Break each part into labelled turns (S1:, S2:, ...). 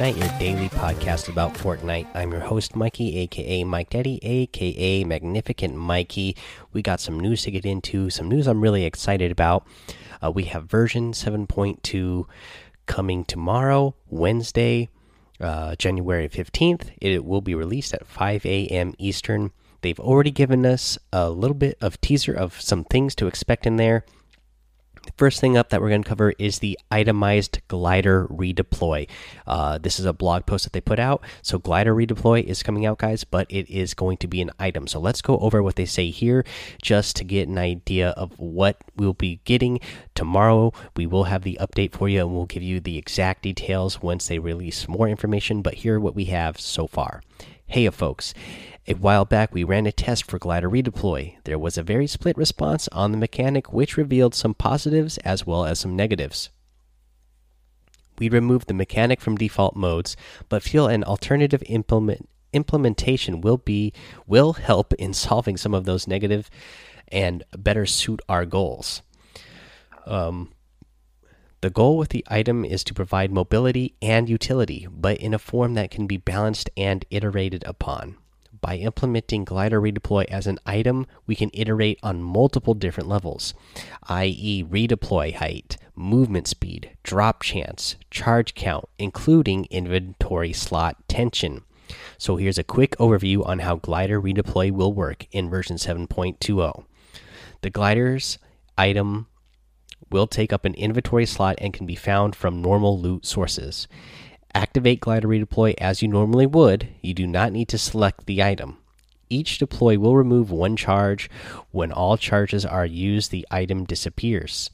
S1: Fortnite, your daily podcast about Fortnite. I'm your host, Mikey, aka Mike Daddy, aka Magnificent Mikey. We got some news to get into, some news I'm really excited about. Uh, we have version 7.2 coming tomorrow, Wednesday, uh, January 15th. It will be released at 5 a.m. Eastern. They've already given us a little bit of teaser of some things to expect in there. First thing up that we're going to cover is the itemized glider redeploy. Uh, this is a blog post that they put out. So, glider redeploy is coming out, guys, but it is going to be an item. So, let's go over what they say here just to get an idea of what we'll be getting. Tomorrow, we will have the update for you and we'll give you the exact details once they release more information. But here, what we have so far. Hey, folks. A while back, we ran a test for Glider Redeploy. There was a very split response on the mechanic, which revealed some positives as well as some negatives. We removed the mechanic from default modes, but feel an alternative implement implementation will be will help in solving some of those negative and better suit our goals. Um, the goal with the item is to provide mobility and utility, but in a form that can be balanced and iterated upon by implementing glider redeploy as an item, we can iterate on multiple different levels, i.e., redeploy height, movement speed, drop chance, charge count, including inventory slot tension. So, here's a quick overview on how glider redeploy will work in version 7.20. The glider's item will take up an inventory slot and can be found from normal loot sources. Activate glider redeploy as you normally would. You do not need to select the item. Each deploy will remove one charge. When all charges are used, the item disappears.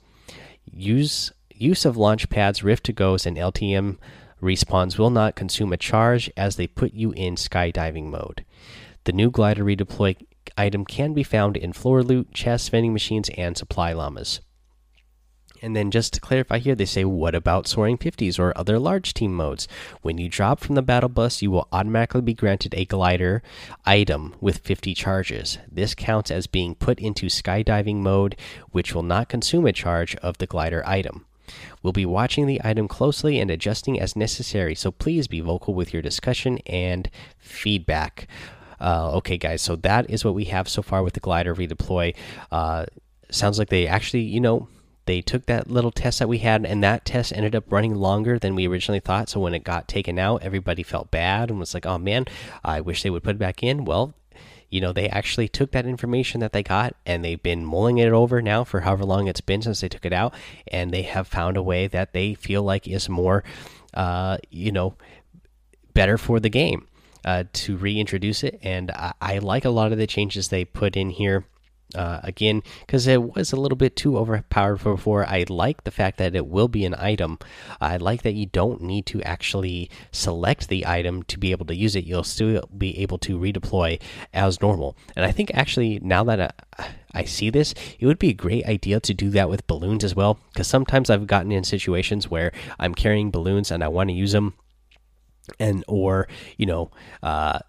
S1: Use use of launch pads, Rift-To-Gos, and LTM respawns will not consume a charge as they put you in skydiving mode. The new glider redeploy item can be found in floor loot, chest vending machines, and supply llamas. And then just to clarify here, they say, what about soaring 50s or other large team modes? When you drop from the battle bus, you will automatically be granted a glider item with 50 charges. This counts as being put into skydiving mode, which will not consume a charge of the glider item. We'll be watching the item closely and adjusting as necessary, so please be vocal with your discussion and feedback. Uh, okay, guys, so that is what we have so far with the glider redeploy. Uh, sounds like they actually, you know, they took that little test that we had and that test ended up running longer than we originally thought. So when it got taken out everybody felt bad and was like oh man i wish they would put it back in. Well you know they actually took that information that they got and they've been mulling it over now for however long it's been since they took it out and they have found a way that they feel like is more uh, you know better for the game uh, to reintroduce it. And I, I like a lot of the changes they put in here uh, again, because it was a little bit too overpowered before. I like the fact that it will be an item. I like that you don't need to actually select the item to be able to use it. You'll still be able to redeploy as normal. And I think actually, now that I, I see this, it would be a great idea to do that with balloons as well. Because sometimes I've gotten in situations where I'm carrying balloons and I want to use them, and or you know. Uh,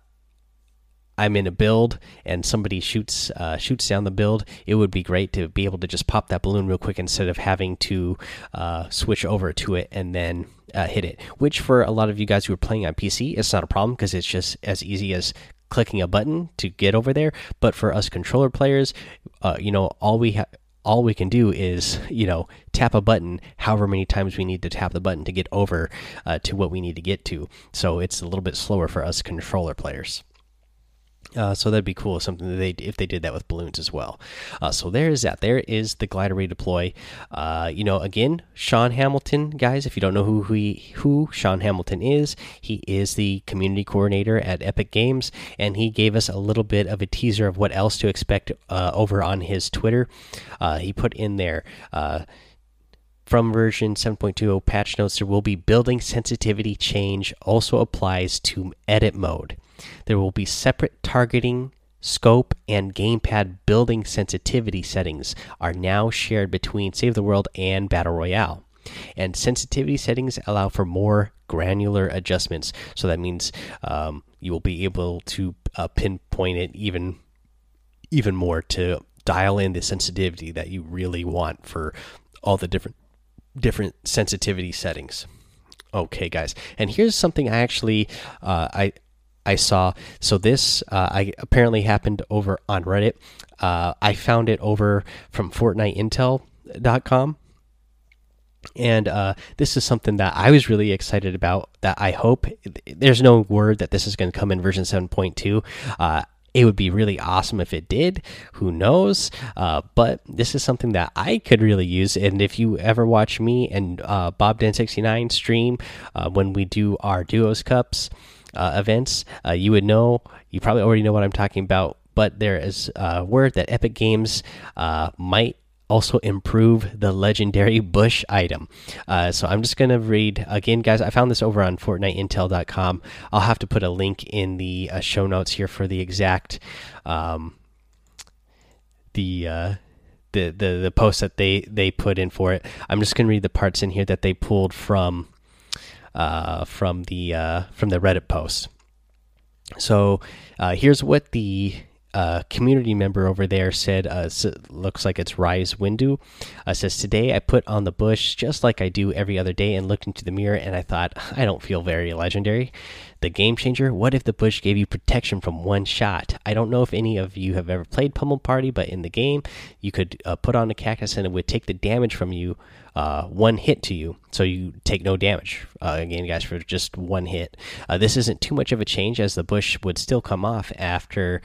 S1: I'm in a build and somebody shoots uh, shoots down the build, it would be great to be able to just pop that balloon real quick instead of having to uh, switch over to it and then uh, hit it. Which for a lot of you guys who are playing on PC, it's not a problem because it's just as easy as clicking a button to get over there. But for us controller players, uh, you know, all we all we can do is you know tap a button however many times we need to tap the button to get over uh, to what we need to get to so it's a little bit slower for us controller players uh, so that'd be cool. Something that they if they did that with balloons as well. Uh, so there is that. There is the glider redeploy. Uh, you know, again, Sean Hamilton, guys. If you don't know who he, who Sean Hamilton is, he is the community coordinator at Epic Games, and he gave us a little bit of a teaser of what else to expect uh, over on his Twitter. Uh, he put in there uh, from version 7.20 patch notes there will be building sensitivity change also applies to edit mode there will be separate targeting, scope, and gamepad building sensitivity settings are now shared between Save the World and Battle Royale. And sensitivity settings allow for more granular adjustments. So that means um, you will be able to uh, pinpoint it even even more to dial in the sensitivity that you really want for all the different different sensitivity settings. Okay, guys, and here's something I actually uh, I I saw. So this uh, I apparently happened over on Reddit. Uh, I found it over from FortniteIntel.com. And uh, this is something that I was really excited about. That I hope there's no word that this is going to come in version 7.2. Uh, it would be really awesome if it did. Who knows? Uh, but this is something that I could really use. And if you ever watch me and uh, Bob Den 69 stream uh, when we do our Duos Cups uh, events, uh, you would know. You probably already know what I'm talking about. But there is a word that Epic Games uh, might also improve the legendary bush item. Uh, so I'm just going to read again, guys. I found this over on FortniteIntel.com. I'll have to put a link in the uh, show notes here for the exact um, the. Uh, the, the the post that they they put in for it. I'm just gonna read the parts in here that they pulled from uh, from the uh, from the Reddit post. So uh, here's what the uh, community member over there said, uh, looks like it's Rise Windu, says, Today I put on the bush just like I do every other day and looked into the mirror and I thought, I don't feel very legendary. The game changer, what if the bush gave you protection from one shot? I don't know if any of you have ever played Pummel Party, but in the game, you could uh, put on a cactus and it would take the damage from you uh, one hit to you, so you take no damage. Uh, again, guys, for just one hit. Uh, this isn't too much of a change, as the bush would still come off after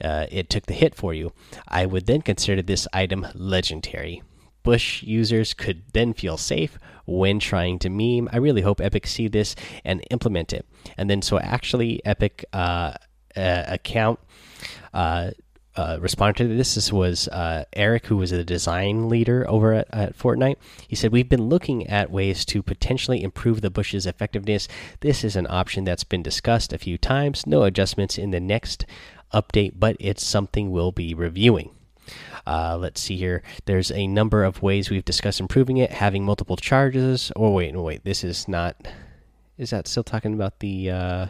S1: uh, it took the hit for you. I would then consider this item legendary. Bush users could then feel safe when trying to meme. I really hope Epic see this and implement it. And then, so actually, Epic uh, uh, account uh, uh, responded to this. This was uh, Eric, who was the design leader over at, at, Fortnite. He said, We've been looking at ways to potentially improve the bush's effectiveness. This is an option that's been discussed a few times. No adjustments in the next update, but it's something we'll be reviewing. Uh, let's see here. There's a number of ways we've discussed improving it, having multiple charges. Oh, wait, wait. This is not. Is that still talking about the. Uh...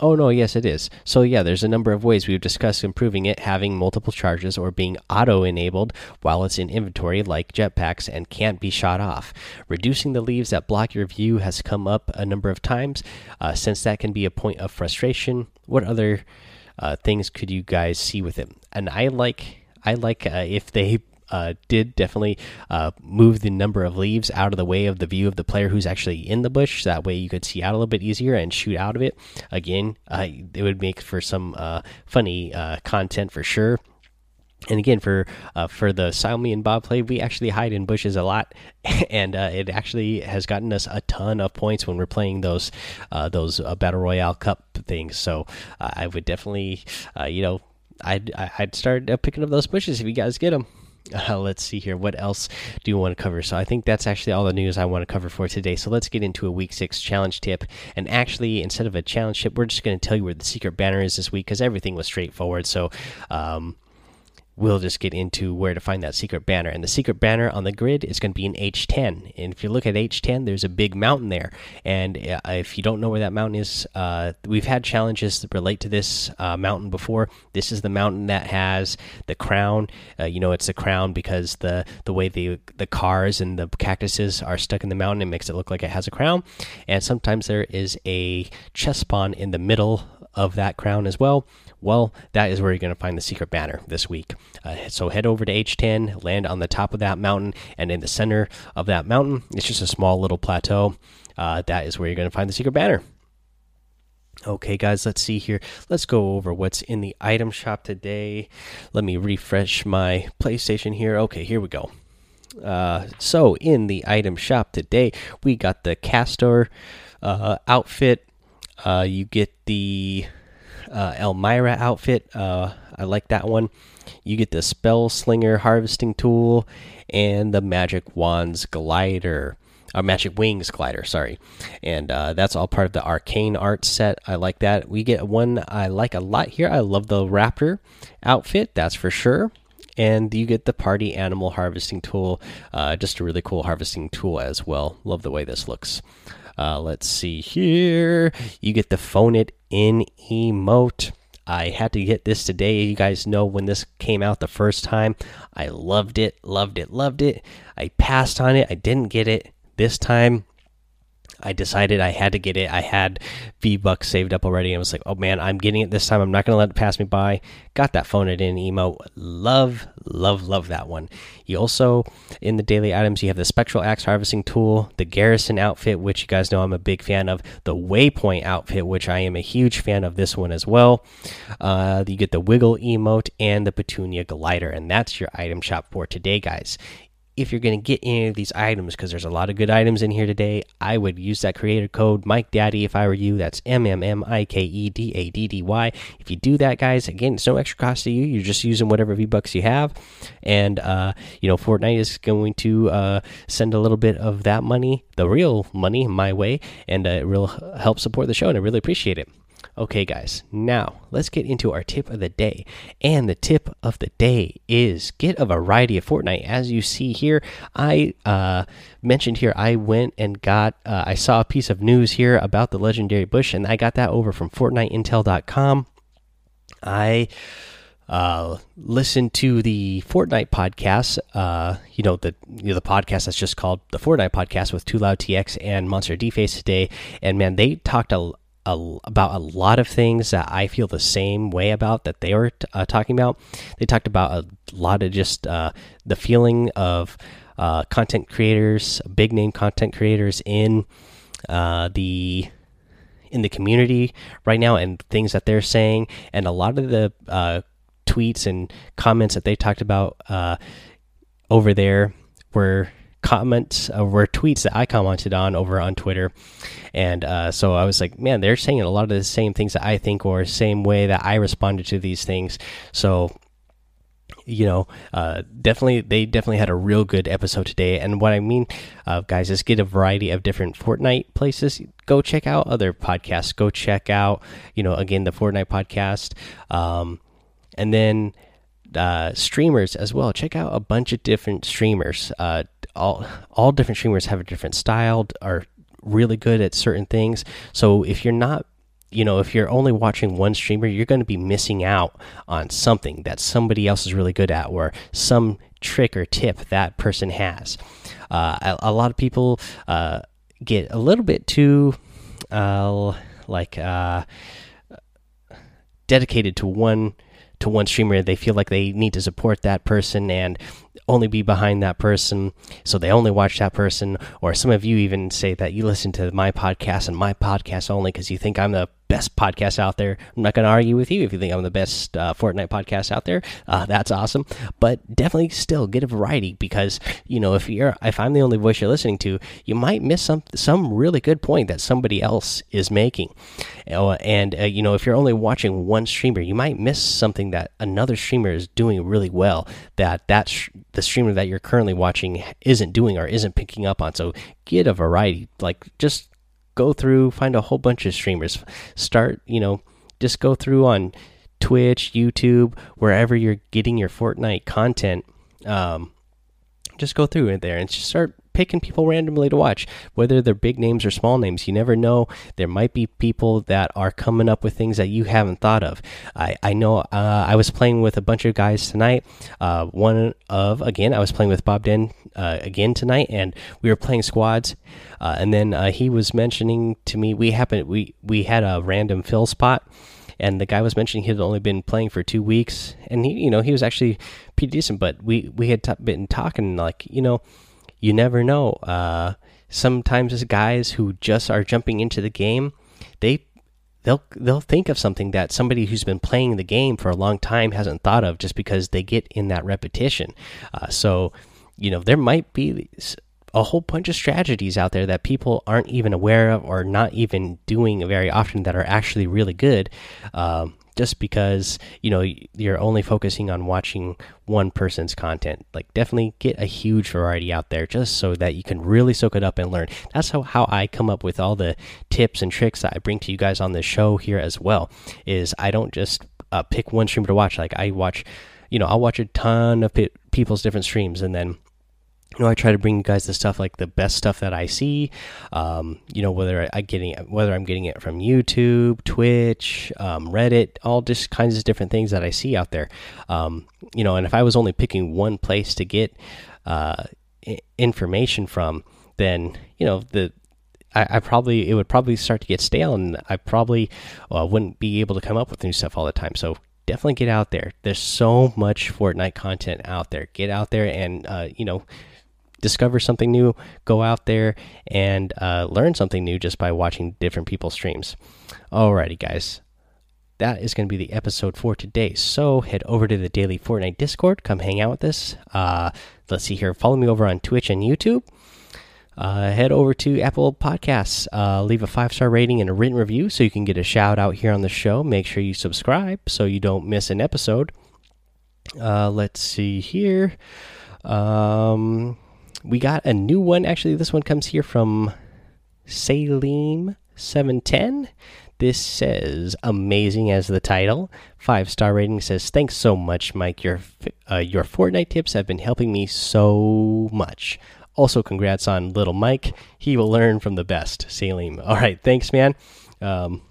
S1: Oh, no, yes, it is. So, yeah, there's a number of ways we've discussed improving it, having multiple charges or being auto enabled while it's in inventory, like jetpacks, and can't be shot off. Reducing the leaves that block your view has come up a number of times, uh, since that can be a point of frustration. What other things could you guys see with it? And I like I like uh, if they uh, did definitely uh, move the number of leaves out of the way of the view of the player who's actually in the bush. That way you could see out a little bit easier and shoot out of it. Again, uh, it would make for some uh, funny uh, content for sure and again for uh, for the Xiaomi and Bob play, we actually hide in bushes a lot, and uh, it actually has gotten us a ton of points when we're playing those uh, those uh, battle royale cup things. So uh, I would definitely, uh, you know, I'd I'd start picking up those bushes if you guys get them. let's see here. What else do you want to cover? So I think that's actually all the news I want to cover for today. So let's get into a week six challenge tip. And actually, instead of a challenge tip, we're just going to tell you where the secret banner is this week because everything was straightforward. So. Um, we'll just get into where to find that secret banner. And the secret banner on the grid is going to be in H10. And if you look at H10, there's a big mountain there. And uh, if you don't know where that mountain is, uh, we've had challenges that relate to this uh, mountain before. This is the mountain that has the crown. Uh, you know, it's the crown because the the way the the cars and the cactuses are stuck in the mountain, it makes it look like it has a crown. And sometimes there is a chess pawn in the middle of that crown as well. Well, that is where you're going to find the secret banner this week. Uh, so head over to H10, land on the top of that mountain, and in the center of that mountain, it's just a small little plateau. Uh, that is where you're going to find the secret banner. Okay, guys, let's see here. Let's go over what's in the item shop today. Let me refresh my PlayStation here. Okay, here we go. Uh, so, in the item shop today, we got the Castor uh, outfit. Uh, you get the uh, Elmira outfit. Uh, I like that one. You get the Spell Slinger harvesting tool and the Magic Wands glider. Or uh, Magic Wings glider, sorry. And uh, that's all part of the Arcane art set. I like that. We get one I like a lot here. I love the Raptor outfit, that's for sure and you get the party animal harvesting tool uh, just a really cool harvesting tool as well love the way this looks uh, let's see here. You get the phone it in emote. I had to get this today. You guys know when this came out the first time, I loved it, loved it, loved it. I passed on it. I didn't get it this time. I decided I had to get it. I had V Bucks saved up already. I was like, oh man, I'm getting it this time. I'm not going to let it pass me by. Got that phone it in emo. Love, love, love that one. You also, in the daily items, you have the Spectral Axe Harvesting Tool, the Garrison outfit, which you guys know I'm a big fan of, the Waypoint outfit, which I am a huge fan of this one as well. Uh, you get the Wiggle emote and the Petunia glider. And that's your item shop for today, guys if you're going to get any of these items, because there's a lot of good items in here today, I would use that creator code Mike Daddy if I were you. That's M M M I K E D A D D Y. If you do that, guys, again, it's no extra cost to you. You're just using whatever V Bucks you have, and uh, you know Fortnite is going to uh, send a little bit of that money, the real money, my way, and uh, it will help support the show, and I really appreciate it. Okay, guys, now let's get into our tip of the day. And the tip of the day is get a variety of Fortnite. As you see here, I uh, mentioned here I went and got, uh, I saw a piece of news here about the legendary bush, and I got that over from FortniteIntel.com. I uh, listen to the Fortnite podcast. Uh, you know the you know, the podcast that's just called the Fortnite podcast with Too Loud TX and MonsterDface today. And man, they talked a a, about a lot of things that I feel the same way about that they were uh, talking about. They talked about a lot of just uh, the feeling of uh, content creators, big name content creators in uh, the in the community right now, and things that they're saying, and a lot of the uh, tweets and comments that they talked about uh, over there were comments uh, were tweets that I commented on over on Twitter, and uh, so I was like, man, they're saying a lot of the same things that I think, or same way that I responded to these things. So you know, uh, definitely they definitely had a real good episode today. And what I mean, uh, guys, is get a variety of different Fortnite places. Go check out other podcasts. Go check out, you know, again the Fortnite podcast, um, and then uh, streamers as well. Check out a bunch of different streamers. Uh, all all different streamers have a different style, are really good at certain things. So if you're not you know, if you're only watching one streamer, you're going to be missing out on something that somebody else is really good at, or some trick or tip that person has. Uh, a, a, lot of people uh, get a little bit too, uh, like, uh, dedicated to one to one streamer. They feel like they need to support that person, and only be behind that person so they only watch that person or some of you even say that you listen to my podcast and my podcast only because you think i'm the best podcast out there i'm not going to argue with you if you think i'm the best uh, fortnite podcast out there uh, that's awesome but definitely still get a variety because you know if you're if i'm the only voice you're listening to you might miss some some really good point that somebody else is making uh, and you know if you're only watching one streamer you might miss something that another streamer is doing really well that that the streamer that you're currently watching isn't doing or isn't picking up on. So get a variety. Like just go through, find a whole bunch of streamers. Start, you know, just go through on Twitch, YouTube, wherever you're getting your Fortnite content. Um, just go through it there and just start picking people randomly to watch, whether they're big names or small names. You never know. There might be people that are coming up with things that you haven't thought of. I, I know uh, I was playing with a bunch of guys tonight. Uh, one of, again, I was playing with Bob Den uh, again tonight, and we were playing squads. Uh, and then uh, he was mentioning to me, we happened, we, we had a random fill spot and the guy was mentioning he had only been playing for two weeks, and he, you know, he was actually pretty decent. But we we had been talking like, you know, you never know. Uh, sometimes guys who just are jumping into the game, they they'll they'll think of something that somebody who's been playing the game for a long time hasn't thought of just because they get in that repetition. Uh, so, you know, there might be a whole bunch of strategies out there that people aren't even aware of or not even doing very often that are actually really good. Um, just because you know you're only focusing on watching one person's content like definitely get a huge variety out there just so that you can really soak it up and learn that's how, how i come up with all the tips and tricks that i bring to you guys on the show here as well is i don't just uh, pick one streamer to watch like i watch you know i'll watch a ton of people's different streams and then you know, I try to bring you guys the stuff like the best stuff that I see. Um, you know, whether I getting whether I'm getting it from YouTube, Twitch, um, Reddit, all just kinds of different things that I see out there. Um, you know, and if I was only picking one place to get uh, information from, then you know the I, I, probably it would probably start to get stale, and I probably uh, wouldn't be able to come up with new stuff all the time. So definitely get out there. There's so much Fortnite content out there. Get out there and uh, you know discover something new. Go out there and uh, learn something new just by watching different people's streams. Alrighty, guys. That is going to be the episode for today. So head over to the Daily Fortnite Discord. Come hang out with us. Uh, let's see here. Follow me over on Twitch and YouTube uh, head over to Apple Podcasts, uh, leave a five star rating and a written review so you can get a shout out here on the show. Make sure you subscribe so you don't miss an episode. Uh, let's see here. Um, we got a new one. Actually, this one comes here from Salim710. This says amazing as the title. Five star rating says thanks so much, Mike. Your uh, your Fortnite tips have been helping me so much. Also, congrats on little Mike. He will learn from the best. Salim. All right. Thanks, man. Um,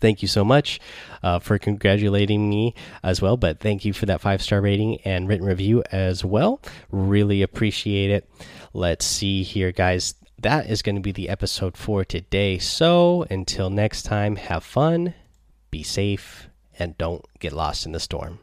S1: thank you so much uh, for congratulating me as well. But thank you for that five star rating and written review as well. Really appreciate it. Let's see here, guys. That is going to be the episode for today. So until next time, have fun, be safe, and don't get lost in the storm.